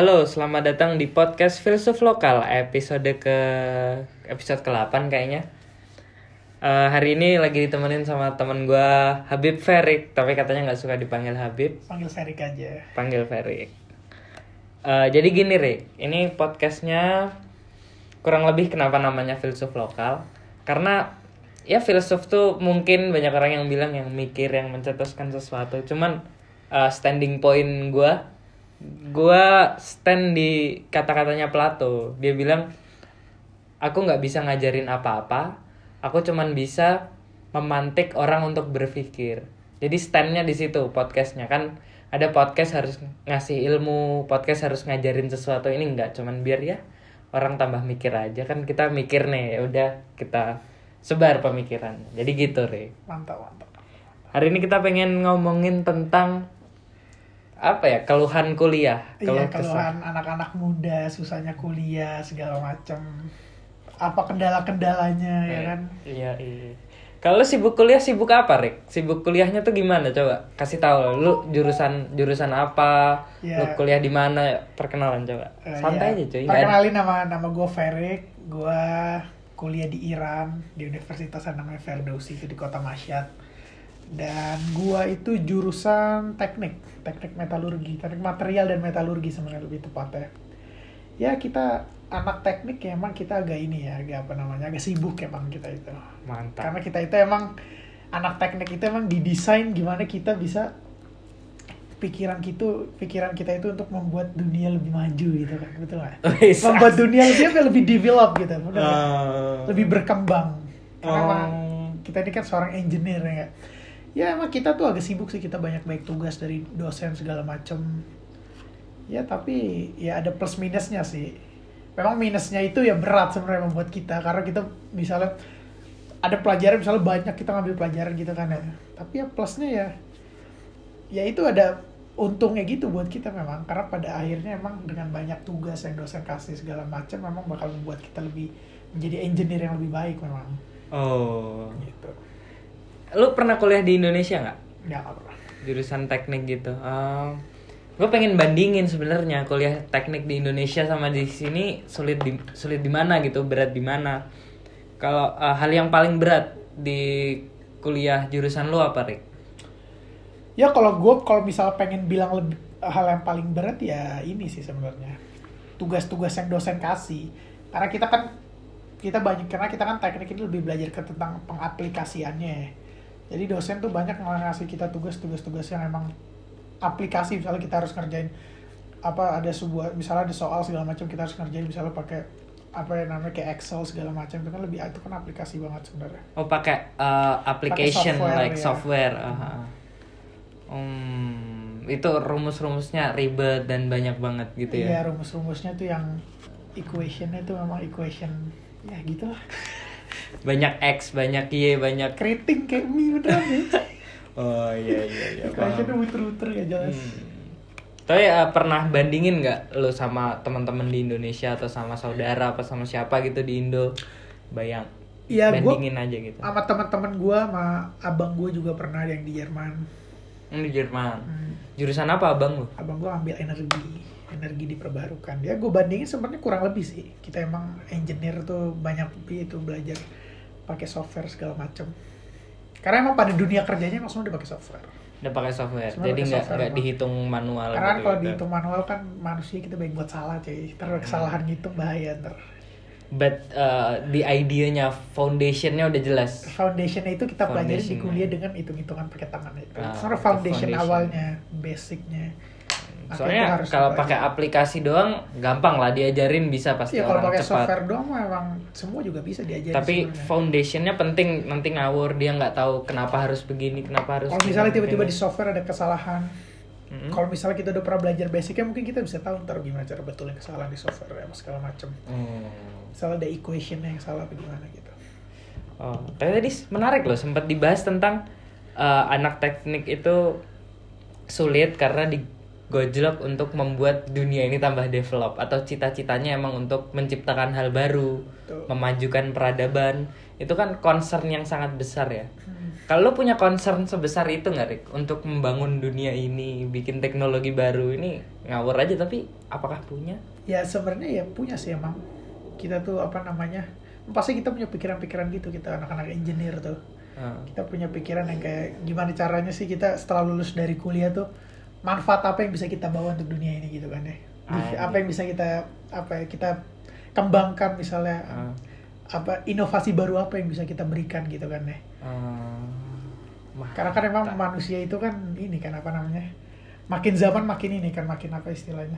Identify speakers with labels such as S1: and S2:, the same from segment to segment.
S1: Halo, selamat datang di podcast Filsuf Lokal episode ke episode ke-8 kayaknya. Eh, hari ini lagi ditemenin sama temen gua Habib Ferik, tapi katanya nggak suka dipanggil Habib,
S2: Panggil Ferik aja.
S1: panggil Ferik. Eh, jadi gini Rik, ini podcastnya kurang lebih kenapa namanya Filsuf Lokal? Karena ya filsuf tuh mungkin banyak orang yang bilang yang mikir, yang mencetuskan sesuatu. Cuman eh, standing point gua gua stand di kata-katanya Plato. Dia bilang aku nggak bisa ngajarin apa-apa, aku cuman bisa memantik orang untuk berpikir. Jadi standnya di situ podcastnya kan ada podcast harus ngasih ilmu, podcast harus ngajarin sesuatu ini nggak cuman biar ya orang tambah mikir aja kan kita mikir nih ya udah kita sebar pemikiran. Jadi gitu re.
S2: Mantap, mantap.
S1: Hari ini kita pengen ngomongin tentang apa ya keluhan kuliah,
S2: Iya,
S1: keluh kesah.
S2: keluhan anak-anak muda, susahnya kuliah, segala macam. Apa kendala-kendalanya, ya kan?
S1: Iya, iya. Kalau sibuk kuliah sibuk apa, Rick? Sibuk kuliahnya tuh gimana? Coba kasih tahu lu jurusan jurusan apa?
S2: Iya.
S1: Lu kuliah di mana? Perkenalan coba.
S2: Eh,
S1: Santai
S2: iya.
S1: aja, cuy.
S2: Perkenalin nama nama gue Ferik, gue kuliah di Iran di Universitas yang namanya Ferdowsi itu di kota Masyad. Dan gua itu jurusan teknik, teknik metalurgi, teknik material dan metalurgi sebenarnya lebih tepatnya. Ya kita anak teknik ya emang kita agak ini ya, agak apa namanya, agak sibuk emang kita itu.
S1: Mantap.
S2: Karena kita itu emang anak teknik itu emang didesain gimana kita bisa pikiran kita pikiran kita itu untuk membuat dunia lebih maju gitu kan betul nggak?
S1: Wis,
S2: membuat dunia lebih lebih develop gitu benar nggak?
S1: Eh,
S2: lebih berkembang karena emang kita ini kan seorang engineer ya? Ya emang kita tuh agak sibuk sih. Kita banyak baik tugas dari dosen segala macem. Ya tapi ya ada plus minusnya sih. Memang minusnya itu ya berat sebenarnya membuat kita. Karena kita misalnya ada pelajaran misalnya banyak kita ngambil pelajaran gitu kan ya. Tapi ya plusnya ya ya itu ada untungnya gitu buat kita memang. Karena pada akhirnya emang dengan banyak tugas yang dosen kasih segala macam memang bakal membuat kita lebih menjadi engineer yang lebih baik memang.
S1: Oh.
S2: gitu
S1: Lu pernah kuliah di Indonesia nggak?
S2: nggak apa
S1: Jurusan teknik gitu. gue pengen bandingin sebenarnya kuliah teknik di Indonesia sama di sini sulit di sulit di mana gitu, berat di mana. Kalau eh, hal yang paling berat di kuliah jurusan lu apa, Rick?
S2: ya kalau gue kalau misalnya pengen bilang lebih hal yang paling berat ya ini sih sebenarnya tugas-tugas yang dosen kasih karena kita kan kita banyak karena kita kan teknik ini lebih belajar ke tentang pengaplikasiannya jadi dosen tuh banyak ngasih kita tugas-tugas-tugas yang emang aplikasi misalnya kita harus ngerjain apa ada sebuah misalnya ada soal segala macam kita harus ngerjain misalnya pakai apa yang namanya kayak Excel segala macam itu kan lebih itu kan aplikasi banget sebenarnya
S1: Oh, pakai eh, application
S2: software,
S1: like
S2: ya.
S1: software. aha. Hmm, itu rumus-rumusnya ribet dan banyak banget gitu
S2: Iya
S1: ya.
S2: rumus-rumusnya tuh yang equationnya tuh memang equation ya gitu lah
S1: Banyak X, banyak Y, banyak
S2: keriting kayak mie ya
S1: Oh iya iya iya.
S2: equationnya muter-muter gak jelas
S1: Hmm. Tapi eh, pernah bandingin nggak lo sama teman-teman di Indonesia atau sama saudara apa sama siapa gitu di Indo? Bayang.
S2: Iya, gua-
S1: bandingin aja gitu.
S2: sama teman-teman gua sama abang gua juga pernah yang di Jerman
S1: Hmm, di Jerman.
S2: Hmm.
S1: Jurusan apa abang lu?
S2: abang gua ambil energi energi diperbarukan ya gue bandingin sebenarnya kurang lebih sih kita emang engineer tuh banyak itu belajar pakai software segala macam karena emang pada dunia kerjanya emang semua dipakai software
S1: Udah pakai software.
S2: Semua
S1: Jadi
S2: pakai
S1: nggak nggak dihitung manual.
S2: karena
S1: gitu,
S2: kalau
S1: gitu.
S2: dihitung manual kan manusia kita baik buat salah cuy ntar ada kesalahan ngitung bahaya ntar
S1: But uh, di idenya foundationnya udah jelas.
S2: foundationnya itu kita pelajari di kuliah dengan hitung-hitungan pakai tangan itu.
S1: Ah, itu
S2: foundation,
S1: foundation.
S2: awalnya, basicnya.
S1: Soalnya
S2: harus
S1: kalau pakai aplikasi doang gampang lah diajarin bisa pasti
S2: Iya kalau pakai software doang mah emang semua juga bisa diajarin.
S1: Tapi
S2: sebenarnya.
S1: foundationnya penting nanti ngawur dia nggak tahu kenapa harus begini kenapa harus.
S2: kalau misalnya tiba-tiba di software ada kesalahan,
S1: Mm-mm.
S2: kalau misalnya kita udah pernah belajar basicnya mungkin kita bisa tahu ntar gimana cara betulin kesalahan di software ya segala macam.
S1: Hmm.
S2: Misalnya ada equation yang salah apa gimana gitu.
S1: Oh, tapi tadi menarik loh sempat dibahas tentang uh, anak teknik itu sulit karena digojlok untuk membuat dunia ini tambah develop atau cita-citanya emang untuk menciptakan hal baru,
S2: Betul.
S1: memajukan peradaban. Itu kan concern yang sangat besar ya.
S2: Hmm.
S1: Kalau lo punya concern sebesar itu nggak Rick untuk membangun dunia ini, bikin teknologi baru ini ngawur aja tapi apakah punya?
S2: ya sebenarnya ya punya sih emang kita tuh apa namanya pasti kita punya pikiran-pikiran gitu kita anak-anak engineer tuh
S1: Ah.
S2: kita punya pikiran yang kayak gimana caranya sih kita setelah lulus dari kuliah tuh manfaat apa yang bisa kita bawa untuk dunia ini gitu kan ya apa yang bisa kita apa ya kita kembangkan misalnya
S1: Ah.
S2: apa inovasi baru apa yang bisa kita berikan gitu kan ya.
S1: Mah-
S2: karena kan emang manusia itu kan ini kan apa namanya makin zaman makin ini kan makin apa istilahnya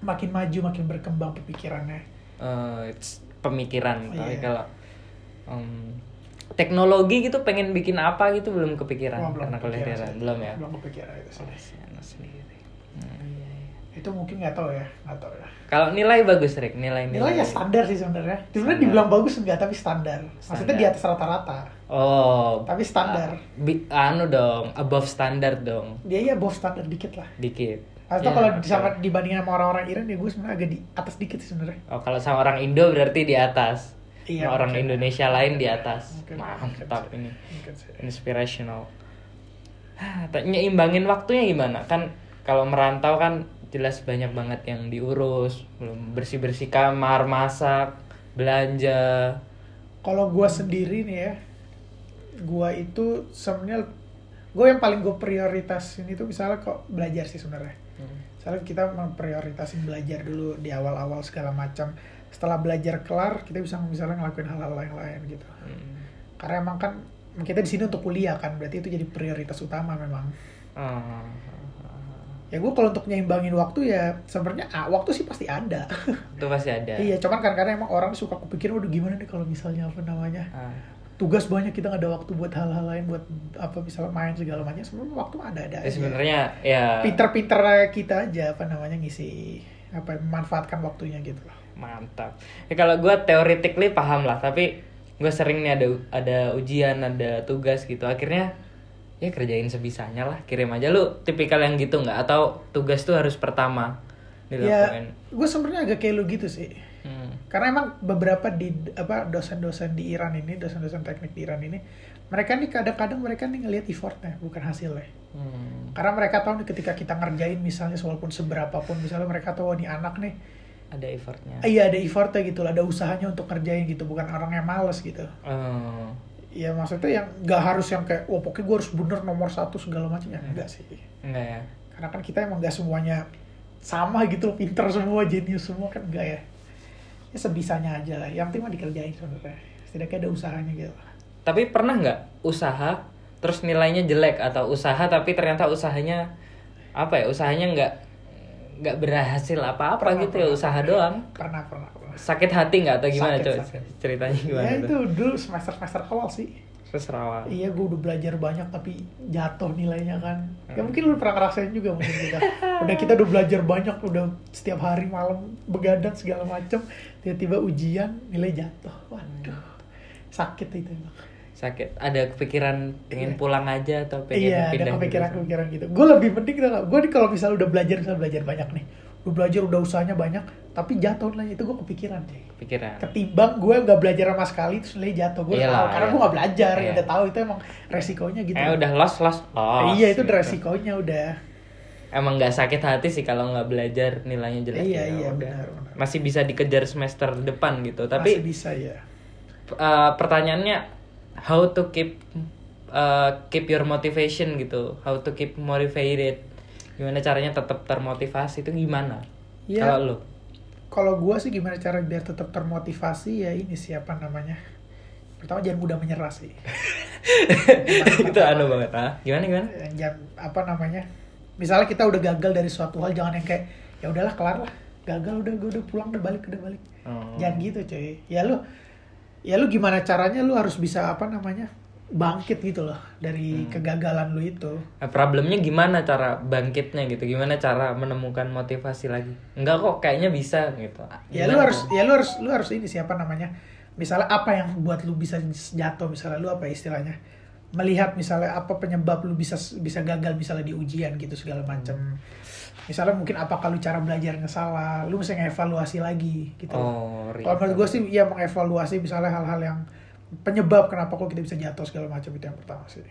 S2: makin maju makin berkembang pemikirannya
S1: eh, it's pemikiran tapi
S2: Iya.
S1: kalau em, teknologi gitu pengen bikin apa gitu belum kepikiran
S2: Wah,
S1: karena kuliah belum ya?
S2: Belum kepikiran itu
S1: sendiri. Hmm, iya, iya.
S2: itu mungkin nggak tahu ya nggak tahu ya.
S1: Kalau nilai bagus Rick nilai
S2: nilai ya standar sih sebenarnya. Sebenarnya
S1: Standar.
S2: dibilang bagus enggak tapi standar. Maksudnya
S1: Standar.
S2: di atas rata-rata.
S1: Oh.
S2: Tapi standar.
S1: bi- anu dong above standard dong.
S2: Dia ya bawah standar dikit lah.
S1: Dikit.
S2: Atau
S1: Ya,
S2: kalau
S1: oke.
S2: sama dibandingin sama orang-orang Iran ya gue sebenarnya agak di atas dikit sebenarnya.
S1: Oh kalau sama orang Indo berarti di atas
S2: Iya,
S1: orang. Indonesia lain di atas.
S2: Mungkin,
S1: mantap
S2: mungkin
S1: ini.
S2: Mungkin
S1: inspirational. Tanya imbangin waktunya gimana? Kan kalau merantau kan jelas banyak banget yang diurus. Belum bersih bersih kamar masak belanja.
S2: Kalau gue sendiri nih ya gue itu sebenarnya gue yang paling gue prioritasin itu misalnya kok belajar sih sebenarnya. Misalnya kita memprioritasin belajar dulu di awal-awal segala macam setelah belajar kelar kita bisa misalnya ngelakuin hal-hal lain-lain gitu.
S1: Hmm.
S2: karena emang kan kita di sini untuk kuliah kan berarti itu jadi prioritas utama memang.
S1: Ah,
S2: ya gue kalau untuk nyeimbangin waktu ya sebenarnya ah, waktu sih pasti ada.
S1: Itu pasti ada.
S2: Iya cuman kan karena emang orang suka kepikir waduh gimana nih kalau misalnya apa namanya
S1: Ah,
S2: tugas banyak kita nggak ada waktu buat hal-hal lain buat apa misalnya main segala macam sebenarnya waktu ada ada
S1: ya sebenarnya ya.
S2: Pinter-pinter kita aja apa namanya ngisi apa memanfaatkan waktunya gitu loh
S1: mantap. Ya kalau gue theoretically paham lah tapi gue sering nih ada ada ujian ada tugas gitu. Akhirnya ya kerjain sebisanya lah kirim aja. Lu tipikal yang gitu nggak? Atau tugas tuh harus pertama
S2: ya
S1: dilakukan
S2: gue sebenarnya agak kayak lu gitu sih.
S1: Hmm.
S2: karena emang beberapa di apa dosen-dosen di Iran ini dosen-dosen teknik di Iran ini mereka nih kadang-kadang mereka nih ngelihat effortnya bukan hasilnya.
S1: Hmm.
S2: karena mereka tahu nih ketika kita ngerjain misalnya walaupun seberapa pun misalnya mereka tahu "Oh, nih anak nih
S1: ada effortnya.
S2: Iya ada effortnya gitu lah ada usahanya untuk ngerjain gitu bukan orang yang males gitu.
S1: Oh.
S2: ya maksudnya yang nggak harus yang kayak wah pokoknya gue harus bener nomor satu segala macam ya enggak sih.
S1: Enggak ya?
S2: Karena kan kita emang nggak semuanya sama gitu loh pinter semua jenius semua kan enggak ya. Ya sebisanya aja lah yang penting mah dikerjain sebenarnya. Setidaknya ada usahanya gitu
S1: tapi pernah nggak usaha terus nilainya jelek atau usaha tapi ternyata usahanya apa ya usahanya nggak nggak berhasil apa apa
S2: Pernah,
S1: gitu ya
S2: pernah.
S1: usaha doang
S2: pernah pernah pernah
S1: sakit hati nggak atau gimana
S2: Sakit,
S1: coba
S2: sakit.
S1: ceritanya gimana
S2: ya itu dulu semester semester awal sih
S1: terus rawa
S2: Iya, gue udah belajar banyak tapi jatuh nilainya kan. Ya
S1: Hmm.
S2: mungkin lu pernah ngerasain juga mungkin kita. Udah kita udah belajar banyak, udah setiap hari malam begadang segala macam, tiba-tiba ujian nilai jatuh. Waduh, sakit itu emang.
S1: Sakit ada kepikiran pengen
S2: Iya.
S1: pulang aja atau pengen
S2: Iya, ada
S1: pindah
S2: kepikiran-kepikiran gitu. Gue lebih penting? Gue kalau misalnya udah belajar, misalnya belajar banyak nih, udah belajar, udah usahanya banyak, tapi jatuh nilainya itu gue kepikiran deh.
S1: pikiran
S2: Ketimbang gue gak belajar sama sekali terus nilai jatuh. Gue
S1: Iyalah,
S2: tahu karena
S1: iya.
S2: gue gak belajar,
S1: Iya.
S2: udah tahu itu emang resikonya gitu.
S1: eh udah los los los
S2: iya itu
S1: gitu.
S2: resikonya udah.
S1: emang nggak sakit hati sih kalau nggak belajar nilainya jelek
S2: Iya,
S1: ya
S2: iya,
S1: udah.
S2: benar, benar.
S1: masih bisa dikejar semester depan gitu
S2: Masih
S1: tapi
S2: bisa ya.
S1: uh, pertanyaannya how to keep uh, keep your motivation gitu how to keep motivated gimana caranya tetap termotivasi itu gimana
S2: Iya.
S1: kalau lu
S2: Kalau gue sih gimana cara biar tetap termotivasi ya ini siapa namanya. Pertama jangan mudah menyerah sih.
S1: itu anu banget ah gimana gimana
S2: Yang Jangan apa namanya. Misalnya kita udah gagal dari suatu hal jangan yang kayak ya udahlah kelar lah. Gagal udah gue udah pulang udah balik udah balik.
S1: Oh.
S2: Jangan gitu cuy. Ya lu ya lu gimana caranya lu harus bisa apa namanya? bangkit gitu loh dari kegagalan lu itu.
S1: Nah, problemnya gimana cara bangkitnya gitu? Gimana cara menemukan motivasi lagi? Enggak kok kayaknya bisa gitu.
S2: Ya
S1: Gimana?
S2: lu harus ya lu harus lu harus ini siapa namanya misalnya apa yang buat lu bisa jatuh? Misalnya lu apa istilahnya melihat misalnya apa penyebab lu bisa bisa gagal misalnya di ujian gitu segala macam. Misalnya mungkin apa kalau cara belajarnya salah lu mesti ngevaluasi lagi gitu.
S1: Oh
S2: kalau menurut gue sih ya mengevaluasi misalnya hal-hal yang penyebab kenapa kok kita bisa jatuh segala macam itu yang pertama sih.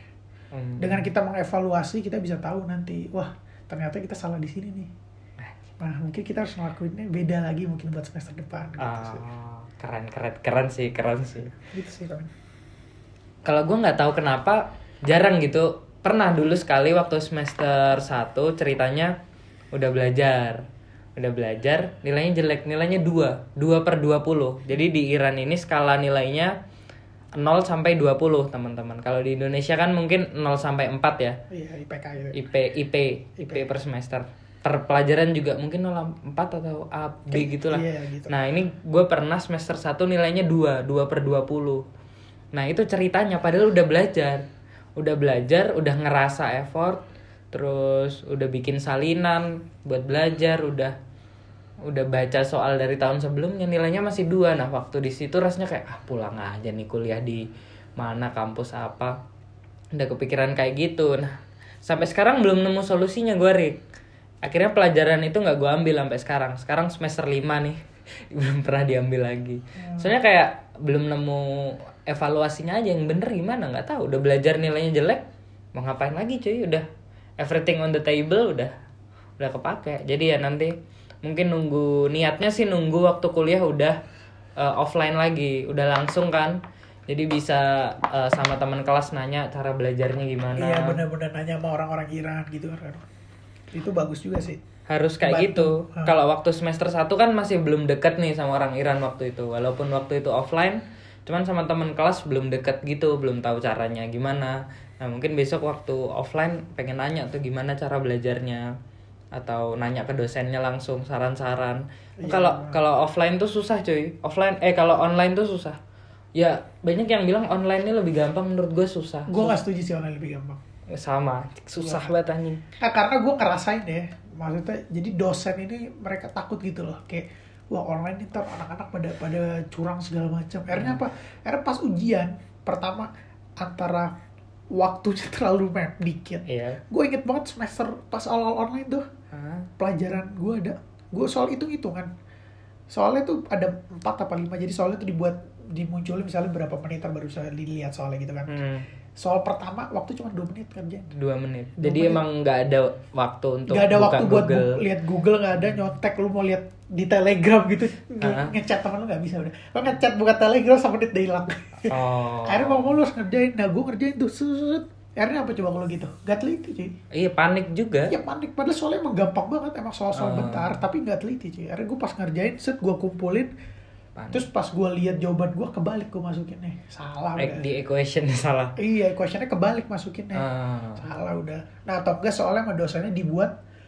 S1: Hmm.
S2: dengan kita mengevaluasi kita bisa tahu nanti wah ternyata kita salah di sini nih. Nah mungkin kita harus ngelakuinnya beda lagi mungkin buat semester depan gitu sih.
S1: Ah, keren keren keren sih keren sih.
S2: Gitu sih Bang.
S1: Kalau gue nggak tahu kenapa jarang gitu. Pernah dulu sekali waktu semester 1 ceritanya udah belajar. Udah belajar nilainya jelek nilainya 2 2 per 20 jadi di Iran ini skala nilainya 0 sampai 20 teman-teman. Kalau di Indonesia kan mungkin 0 sampai 4 ya.
S2: Iya IPK gitu.
S1: IP IP IP per semester. Per pelajaran juga mungkin 04 atau A B
S2: Kayak-
S1: gitulah.
S2: iya, gitu.
S1: nah ini gue pernah semester 1 nilainya 2 2 per 20 nah itu ceritanya padahal udah belajar. Udah belajar udah ngerasa effort terus udah bikin salinan buat belajar udah udah baca soal dari tahun sebelumnya nilainya masih dua. Nah waktu di situ rasanya kayak ah pulang aja nih kuliah di mana kampus apa. Udah kepikiran kayak gitu. Nah sampai sekarang belum nemu solusinya gue Rik. Akhirnya pelajaran itu nggak gue ambil sampai sekarang. Sekarang semester 5 nih. Belum pernah diambil lagi. Soalnya kayak belum nemu evaluasinya aja yang bener gimana nggak tahu. Udah belajar nilainya jelek mau ngapain lagi cuy? Udah everything on the table udah udah kepake. Jadi ya nanti mungkin nunggu niatnya sih nunggu waktu kuliah udah eh, offline lagi udah langsung kan. Jadi bisa eh, sama teman kelas nanya cara belajarnya gimana.
S2: Iya benar-benar nanya sama orang-orang Iran gitu kan. Itu bagus juga sih.
S1: Harus kayak
S2: Bantu.
S1: gitu.
S2: Ah.
S1: kalau waktu semester 1 kan masih belum deket nih sama orang Iran waktu itu. Walaupun waktu itu offline cuman sama teman kelas belum deket gitu belum tahu caranya gimana. Nah mungkin besok waktu offline pengen nanya tuh gimana cara belajarnya atau nanya ke dosennya langsung saran-saran.
S2: Iya,
S1: kalau kalau offline tuh susah cuy. Offline eh kalau online tuh susah. Ya banyak yang bilang online ini lebih gampang menurut gue susah.
S2: Gue nggak setuju sih online lebih gampang.
S1: Sama susah
S2: Iya.
S1: banget anjing.
S2: Nah, karena gue ngerasain deh, maksudnya jadi dosen ini mereka takut gitu loh, kayak wah online ini ntar anak-anak pada pada curang segala macam. Akhirnya apa? Akhirnya pas ujian pertama antara waktunya terlalu dikit.
S1: iya
S2: Gue inget banget semester pas awal online tuh
S1: Hah?
S2: pelajaran gue ada, gue soal hitung hitungan. Soalnya tuh ada empat apa lima, jadi soalnya tuh dibuat dimunculin misalnya berapa menit baru bisa dilihat soalnya gitu kan.
S1: Hmm.
S2: Soal pertama waktu cuma dua menit kerjain.
S1: dua menit.
S2: Dua
S1: jadi
S2: menit.
S1: emang nggak ada waktu untuk
S2: Gak ada
S1: buka
S2: waktu buat
S1: Google.
S2: bu- lihat Google nggak ada. Nyontek lu mau lihat di Telegram gitu.
S1: Ah.
S2: ngechat teman lu nggak bisa udah. Lo ngechat buka Telegram sama menit udah hilang.
S1: Oh.
S2: Akhirnya mau lu harus ngerjain. Nah gue ngerjain tuh set akhirnya apa coba kalau gitu? Gak teliti cuy.
S1: Iya panik juga.
S2: Ya panik. Padahal soalnya emang gampang banget emang soal-soal
S1: Ah.
S2: bentar tapi nggak teliti cuy. Akhirnya gue pas ngerjain set gue kumpulin
S1: Panik.
S2: terus pas gue lihat jawaban gue kebalik gue masukin. Nih salah
S1: Eh,
S2: udah.
S1: di equation salah.
S2: Iya questionnya kebalik masukinnya
S1: Ah.
S2: salah udah. Nah atau enggak soalnya sama dosennya dibuat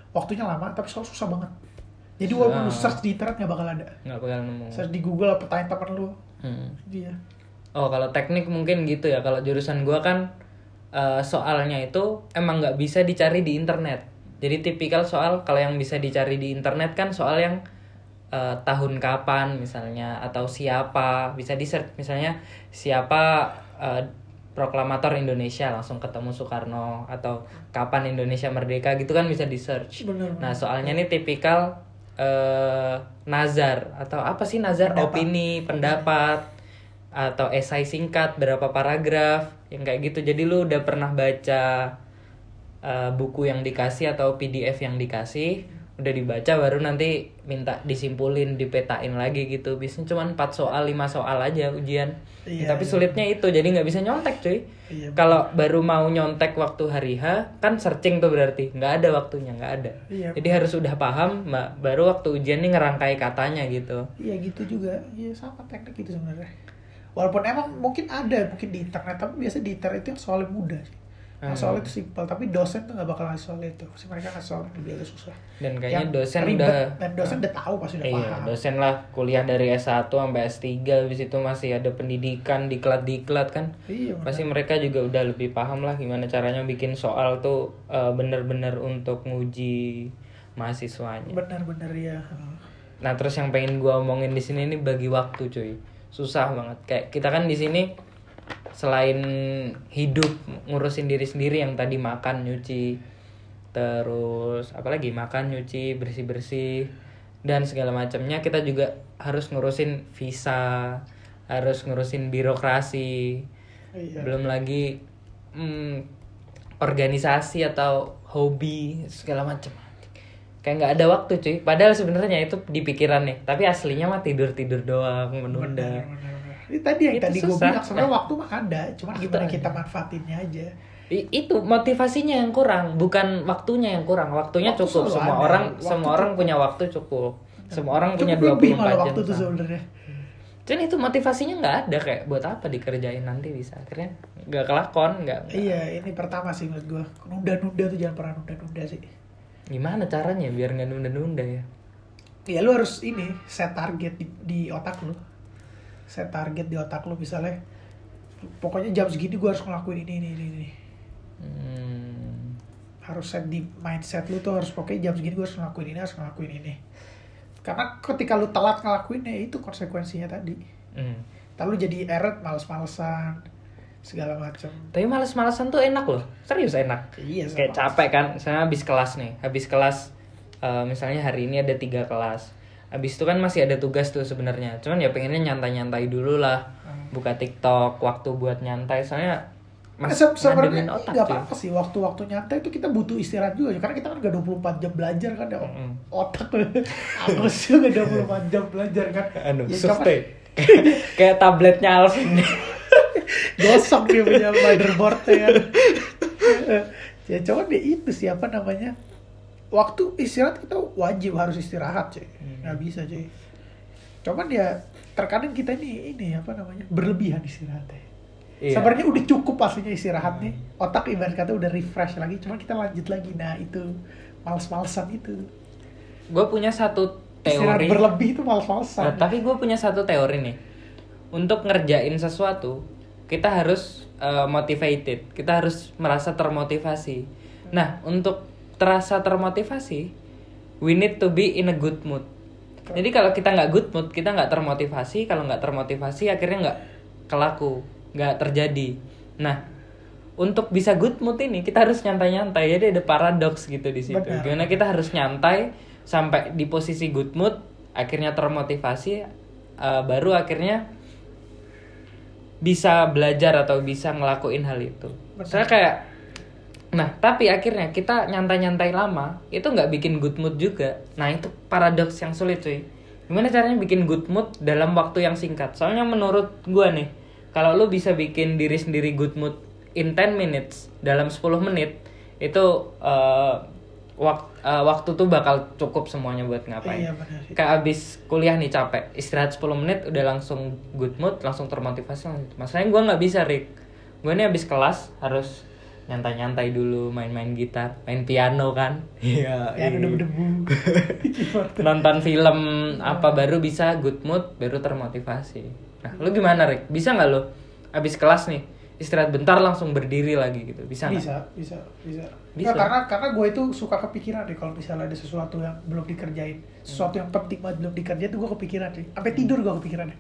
S2: waktunya lama tapi soal susah banget. Jadi walaupun lu search di internet nggak bakal ada.
S1: Nggak bakal nemu.
S2: Search di Google apa tanya temen lu.
S1: Hmm.
S2: dia
S1: oh kalau teknik mungkin gitu ya. Kalau jurusan gua kan eh, soalnya itu emang nggak bisa dicari di internet. Jadi tipikal soal kalau yang bisa dicari di internet kan soal yang eh, tahun kapan misalnya atau siapa bisa di search misalnya siapa eh, proklamator Indonesia langsung ketemu Soekarno atau kapan Indonesia merdeka gitu kan bisa di search
S2: Bener,
S1: nah soalnya ini tipikal eh nazar atau apa sih nazar?
S2: Pendapat.
S1: opini pendapat atau esai singkat berapa paragraf yang kayak gitu. Jadi lu udah pernah baca eh, buku yang dikasih atau PDF yang dikasih udah dibaca baru nanti minta disimpulin dipetain lagi gitu. Biasanya cuma 4 soal 5 soal aja ujian.
S2: Iya,
S1: tapi
S2: iya.
S1: sulitnya itu jadi nggak bisa nyontek cuy.
S2: Iya,
S1: kalau baru mau nyontek waktu hari H kan searching tuh berarti. Nggak ada waktunya nggak ada.
S2: Iya.
S1: jadi harus udah paham mbak. Baru waktu ujian nih ngerangkai katanya gitu.
S2: Iya gitu juga. Iya sama teknik itu sebenarnya. Walaupun emang mungkin ada mungkin di internet tapi biasa di internet itu yang soalnya mudah sih
S1: Hmm.
S2: soalnya itu simpel tapi dosen tuh nggak bakal ngasih soal itu pasti mereka ngasih soal yang lebih agak susah
S1: dan kayaknya
S2: Yang
S1: dosen
S2: ribet,
S1: udah
S2: dan dosen udah tahu pasti udah
S1: Iya,
S2: paham
S1: dosen lah kuliah dari S1 sampai S3 habis itu masih ada pendidikan diklat-diklat kan.
S2: iya bener.
S1: Pasti mereka juga udah lebih paham lah gimana caranya bikin soal tuh eh, bener-bener untuk nguji mahasiswanya.
S2: benar-benar ya
S1: Nah, terus yang pengen gua omongin di sini ini bagi waktu, cuy. Susah banget. Kayak kita kan di sini selain hidup ngurusin diri sendiri yang tadi makan, nyuci, terus apalagi makan, nyuci, bersih-bersih dan segala macamnya, kita juga harus ngurusin visa, harus ngurusin birokrasi
S2: Iya.
S1: belum lagi hmm, organisasi atau hobi segala macam kayak nggak ada waktu cuy padahal sebenarnya itu di pikiran nih tapi aslinya mah tidur tidur doang menunda.
S2: Ini tadi yang
S1: Itu
S2: tadi gue bilang sebenarnya waktu mah ada,
S1: Waktu
S2: gimana
S1: ada.
S2: kita manfaatinnya aja.
S1: I- itu motivasinya yang kurang bukan waktunya yang kurang waktunya
S2: Waktu
S1: cukup semua
S2: ada.
S1: orang
S2: Waktu
S1: semua
S2: cukup.
S1: orang punya waktu cukup semua orang punya
S2: Cukup lebih
S1: 24
S2: malah
S1: jam
S2: waktu tuh
S1: sama.
S2: sebenarnya.
S1: Cuman itu motivasinya nggak ada kayak buat apa dikerjain nanti bisa akhirnya nggak kelakon nggak nggak-
S2: Iya, ini pertama sih menurut gue. Nunda-nunda tuh jangan pernah nunda-nunda sih.
S1: gimana caranya biar nggak nunda-nunda ya
S2: Ya lu harus ini set target di, di otak lu. Set target di otak lu misalnya. Pokoknya jam segini gue harus ngelakuin ini ini ini. ini.
S1: hmm.
S2: Harus set di mindset lu tuh harus pokoknya jam segini gue harus ngelakuin ini harus ngelakuin ini. Karena ketika lu telat ngelakuinnya itu konsekuensinya tadi.
S1: Hmm.
S2: Ntar lu jadi eret, males-malesan, segala macam.
S1: tapi males-malesan tuh enak loh serius enak
S2: Iya,
S1: kayak capek kan misalnya habis kelas nih habis kelas eh, misalnya hari ini ada tiga kelas habis itu kan masih ada tugas tuh sebenarnya cuman ya pengennya nyantai-nyantai dulu lah
S2: Hmm.
S1: buka TikTok waktu buat nyantai soalnya mas
S2: se- sebenarnya
S1: otak
S2: nggak
S1: cuy.
S2: apa-apa sih waktu-waktu nyantai itu kita butuh istirahat juga karena kita kan gak 24 jam belajar kan ya
S1: Mm-mm.
S2: otak aku sih gak 24 jam belajar kan
S1: anu
S2: ya,
S1: deh. kayak tabletnya Alvin
S2: gosong dia punya motherboardnya kan ya coba deh itu siapa namanya waktu istirahat kita wajib harus istirahat cuy
S1: Hmm.
S2: Nggak bisa cuy cuman ya terkadang kita ini ini apa namanya berlebihan istirahatnya
S1: Iya.
S2: Sebenarnya udah cukup pastinya istirahat nih. Otak ibarat kata udah refresh lagi, cuman kita lanjut lagi. Nah, itu males-malesan itu.
S1: gue punya satu
S2: Istirahat
S1: teori
S2: berlebih itu
S1: Nah,
S2: males-malesan.
S1: tapi gue punya satu teori nih. Untuk ngerjain sesuatu, kita harus uh, motivated. Kita harus merasa termotivasi. Nah, untuk terasa termotivasi, we need to be in a good mood. Jadi kalau kita nggak good mood, kita nggak termotivasi. Kalau nggak termotivasi, akhirnya nggak kelaku, nggak terjadi. Nah, untuk bisa good mood ini kita harus nyantai-nyantai. Jadi ada paradoks gitu di situ.
S2: Benar.
S1: Gimana kita harus nyantai sampai di posisi good mood, akhirnya termotivasi, uh, baru akhirnya bisa belajar atau bisa ngelakuin hal itu. Saya kayak Nah, tapi akhirnya kita nyantai-nyantai lama, itu nggak bikin good mood juga. Nah, itu paradoks yang sulit, cuy. Gimana caranya bikin good mood dalam waktu yang singkat? Soalnya menurut gua nih, kalau lu bisa bikin diri sendiri good mood in 10 minutes, dalam 10 menit, itu eh, wak- eh, waktu tuh bakal cukup semuanya buat ngapain.
S2: Iya, benar.
S1: Kayak abis kuliah nih capek, istirahat 10 menit udah langsung good mood, langsung termotivasi. Masalahnya gua nggak bisa, Rick. Gue nih abis kelas harus nyantai-nyantai dulu, main-main gitar, main piano kan. Iya.
S2: Ya udah berdebu.
S1: Nonton film apa baru bisa good mood, baru termotivasi. Nah, lu gimana, Rick? Bisa nggak lu abis kelas nih istirahat bentar langsung berdiri lagi gitu? Bisa nggak?
S2: bisa, bisa, bisa.
S1: Bisa.
S2: Nggak, karena karena gue itu suka kepikiran deh kalau misalnya ada sesuatu yang belum dikerjain, sesuatu yang penting banget belum dikerjain tuh gue kepikiran deh. Sampai tidur gue kepikiran deh.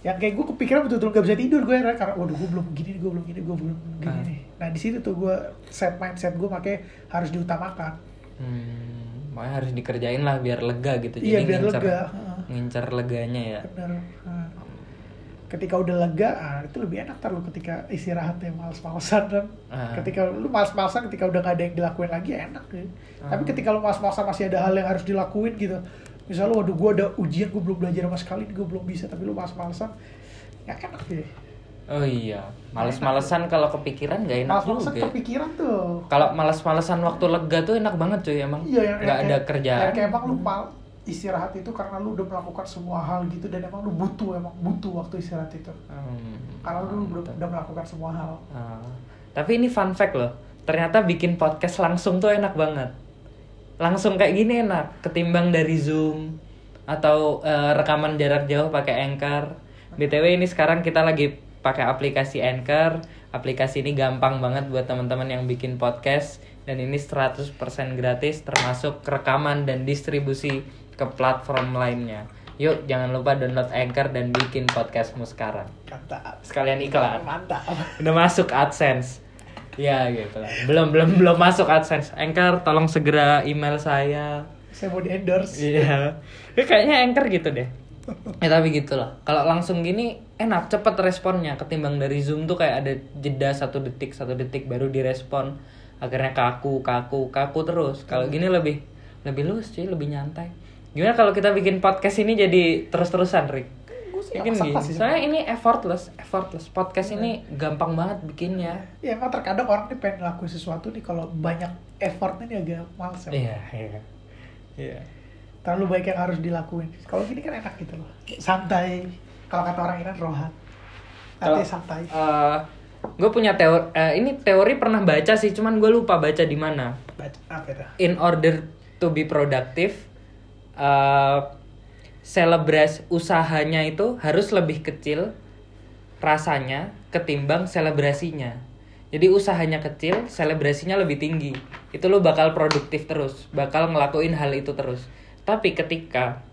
S2: Yang kayak gue kepikiran betul-betul gak bisa tidur gue ya karena waduh gue belum gini, gue belum gini, gue belum gini
S1: Ah.
S2: nih. Nah di situ tuh gue set mindset gue makanya harus diutamakan.
S1: Hmm, makanya harus dikerjain lah biar lega gitu.
S2: Iya, biar
S1: ngincer,
S2: lega,
S1: ngincer leganya ya.
S2: Bener. Nah, ketika udah lega, ah, itu lebih enak tar lu ketika istirahatnya males-malesan kan.
S1: Ah.
S2: Ketika lu males-malesan, ketika udah gak ada yang dilakuin lagi enak ya.
S1: Ah.
S2: Tapi ketika lu males-malesan masih ada hal yang harus dilakuin gitu. Misalnya, waduh gue ada ujian, gue belum belajar sama sekali, gue belum bisa, tapi lu males-malesan, ya enak deh.
S1: Oh iya, males-malesan kalau kepikiran gak enak
S2: Males-malesan
S1: juga. ya.
S2: kepikiran tuh.
S1: Kalau males-malesan waktu lega tuh enak banget cuy emang.
S2: Iya, yang,
S1: Gak
S2: yang
S1: ada
S2: kayak-
S1: kerjaan.
S2: Yang kayak emang lu mal istirahat itu karena lu udah melakukan semua hal gitu dan emang lu butuh emang butuh waktu istirahat itu.
S1: Hmm,
S2: Karena lu udah, udah melakukan semua hal.
S1: Ah, tapi ini fun fact loh. Ternyata bikin podcast langsung tuh enak banget. Langsung kayak gini enak, ketimbang dari Zoom atau eh, rekaman jarak jauh pakai Anchor. BTW ini sekarang kita lagi pakai aplikasi Anchor. Aplikasi ini gampang banget buat teman-teman yang bikin podcast dan ini 100% gratis termasuk rekaman dan distribusi ke platform lainnya. Yuk jangan lupa download Anchor dan bikin podcastmu sekarang.
S2: Mantap.
S1: Sekalian iklan
S2: Mantap.
S1: udah masuk AdSense ya gitu lah. Belum belum belum masuk AdSense. Anchor tolong segera email saya.
S2: Saya mau di endorse.
S1: iya. Ya, kayaknya Anchor gitu deh. Ya tapi gitulah. Kalau langsung gini enak cepet responnya. Ketimbang dari zoom tuh kayak ada jeda satu detik satu detik baru direspon. Akhirnya kaku kaku kaku terus. Kalau gini lebih lebih luas sih lebih nyantai. Gimana kalau kita bikin podcast ini jadi terus terusan Rick Mungkin
S2: nggak
S1: gini.
S2: sih.
S1: Soalnya ini effortless, effortless. Podcast ini gampang banget bikinnya.
S2: Ya emang terkadang orang nih pengen ngelakuin sesuatu nih kalau banyak effortnya nih agak males ya.
S1: Iya, iya. Iya.
S2: Terlalu baik yang harus dilakuin. Kalau gini kan enak gitu loh. Santai. Kalau kata orang Iran rohat. Nanti santai.
S1: gue punya teori, ini teori pernah baca sih, cuman gue lupa baca di mana.
S2: Baca apa itu?
S1: In order to be productive, uh, selebrasi usahanya itu harus lebih kecil rasanya ketimbang selebrasinya. Jadi usahanya kecil, selebrasinya lebih tinggi. Itu lo bakal produktif terus, bakal ngelakuin hal itu terus. Tapi ketika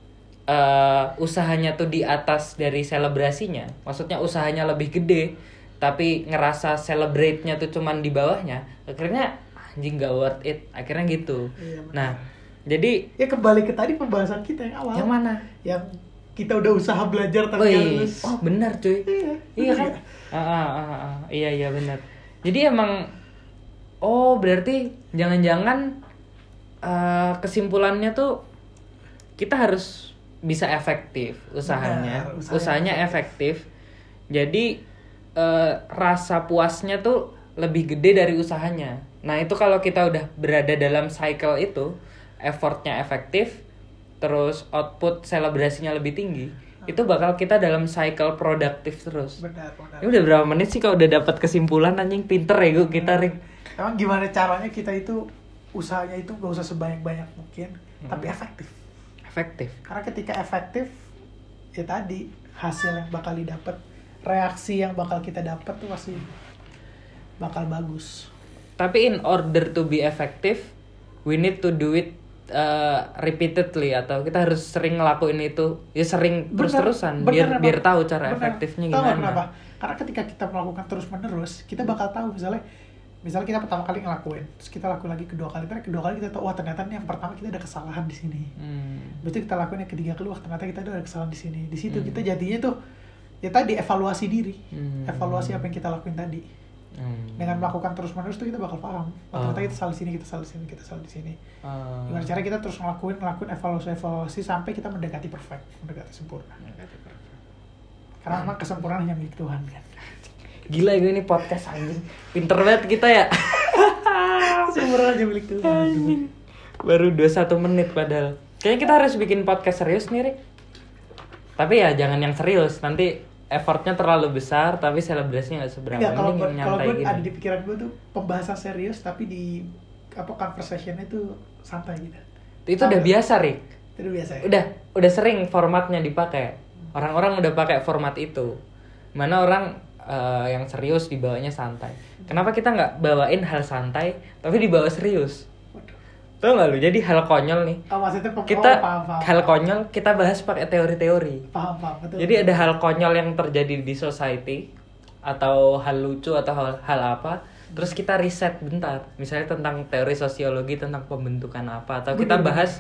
S1: uh, usahanya tuh di atas dari selebrasinya, maksudnya usahanya lebih gede, tapi ngerasa celebrate-nya tuh cuman di bawahnya, akhirnya anjing gak worth it. Akhirnya gitu.
S2: Iya,
S1: nah, jadi
S2: Ya kembali ke tadi pembahasan kita yang awal.
S1: yang mana?
S2: Yang kita udah usaha belajar harus.
S1: oh benar cuy.
S2: Iya,
S1: Iya kan? Ah, ah, ah, ah. iya iya benar. Jadi emang oh berarti jangan-jangan eh, kesimpulannya tuh kita harus bisa efektif usahanya,
S2: Benar, usahanya
S1: usahanya efektif. Jadi eh, rasa puasnya tuh lebih gede dari usahanya. Nah itu kalau kita udah berada dalam cycle itu, effortnya efektif, terus output selebrasinya lebih tinggi, itu bakal kita dalam cycle produktif terus.
S2: Benar, benar.
S1: Ini udah berapa menit sih kalau udah dapat kesimpulan anjing pinter ya gue kita Rick.
S2: Emang gimana caranya kita itu usahanya itu gak usah sebanyak-banyak mungkin, tapi efektif.
S1: Efektif.
S2: Karena ketika efektif, ya tadi hasil yang bakal didapat, reaksi yang bakal kita dapat tuh pasti bakal bagus.
S1: Tapi in order to be effective, we need to do it uh, repeatedly atau kita harus sering ngelakuin itu ya sering terus-terusan
S2: Bener,
S1: biar
S2: bener,
S1: biar tahu cara
S2: Bener.
S1: efektifnya
S2: Tahu
S1: gimana.
S2: kenapa? Karena ketika kita melakukan terus menerus, kita bakal tahu misalnya misalnya kita pertama kali ngelakuin, terus kita lakuin lagi kedua kali, terus kedua kali kita tahu wah ternyata nih yang pertama kita ada kesalahan di sini.
S1: Hmm.
S2: Betul kita lakuin yang ketiga kali, wah ternyata kita ada kesalahan di sini. Di situ
S1: Hmm.
S2: kita jadinya tuh ya tadi evaluasi diri,
S1: Hmm.
S2: evaluasi apa yang kita lakuin tadi.
S1: Hmm.
S2: Dengan melakukan terus menerus tuh kita bakal paham. Oh, ternyata
S1: Oh.
S2: kita salah di sini, kita salah di sini, kita salah di sini.
S1: Ah.
S2: Gimana cara kita terus ngelakuin, ngelakuin evaluasi evaluasi sampai kita mendekati perfect, mendekati sempurna. Karena memang kesempurnaan hanya milik Tuhan kan.
S1: Gila gue ini podcast anjing. Pinter banget kita ya.
S2: Kesempurnaan hanya milik Tuhan.
S1: Anjing. Baru 21 menit padahal. Kayaknya kita harus bikin podcast serius nih, Rik. Tapi ya jangan yang serius, nanti effortnya terlalu besar tapi selebrasinya nggak seberapa.
S2: Enggak, kalau
S1: yang
S2: kalau gue
S1: gini.
S2: ada di pikiran gue tuh pembahasan serius tapi di apa conversationnya tuh santai gitu.
S1: Itu udah biasa, Rik.
S2: Itu biasa ya.
S1: Udah udah sering formatnya dipakai. Orang-orang udah pakai format itu. Mana orang eh, yang serius dibawanya santai. Kenapa kita nggak bawain hal santai tapi dibawa serius? Tahu nggak lu? Jadi hal konyol nih.
S2: Oh, maksudnya pem-
S1: Kita
S2: oh, paham, paham,
S1: hal konyol kita bahas pakai teori-teori.
S2: Paham, paham. Betul,
S1: Jadi
S2: betul.
S1: ada hal konyol yang terjadi di society atau hal lucu atau hal, hal apa, terus kita riset bentar, misalnya tentang teori sosiologi tentang pembentukan apa atau kita
S2: Bener,
S1: bahas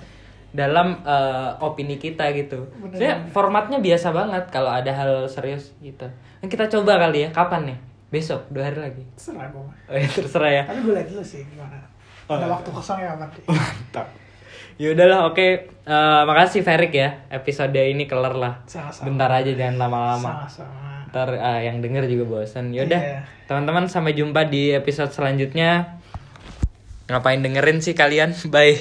S1: dalam eh, opini kita gitu.
S2: Bener.
S1: formatnya biasa banget kalau ada hal serius gitu. Nah, kita coba kali ya, kapan nih? Besok, dua hari lagi.
S2: Terserah gue.
S1: Oh, ya, terserah ya.
S2: Tapi gue lihat dulu sih gimana.
S1: Oh,
S2: Ada
S1: iya.
S2: waktu kosong ya aman.
S1: Mantap. Ya udahlah, oke. Eh, makasih Ferik ya. Episode ini kelar lah.
S2: Sama-sama.
S1: Bentar aja jangan lama-lama.
S2: Sama-sama.
S1: ntar ah, yang denger juga bosan yaudah
S2: Iya.
S1: teman-teman sampai jumpa di episode selanjutnya ngapain dengerin sih kalian bye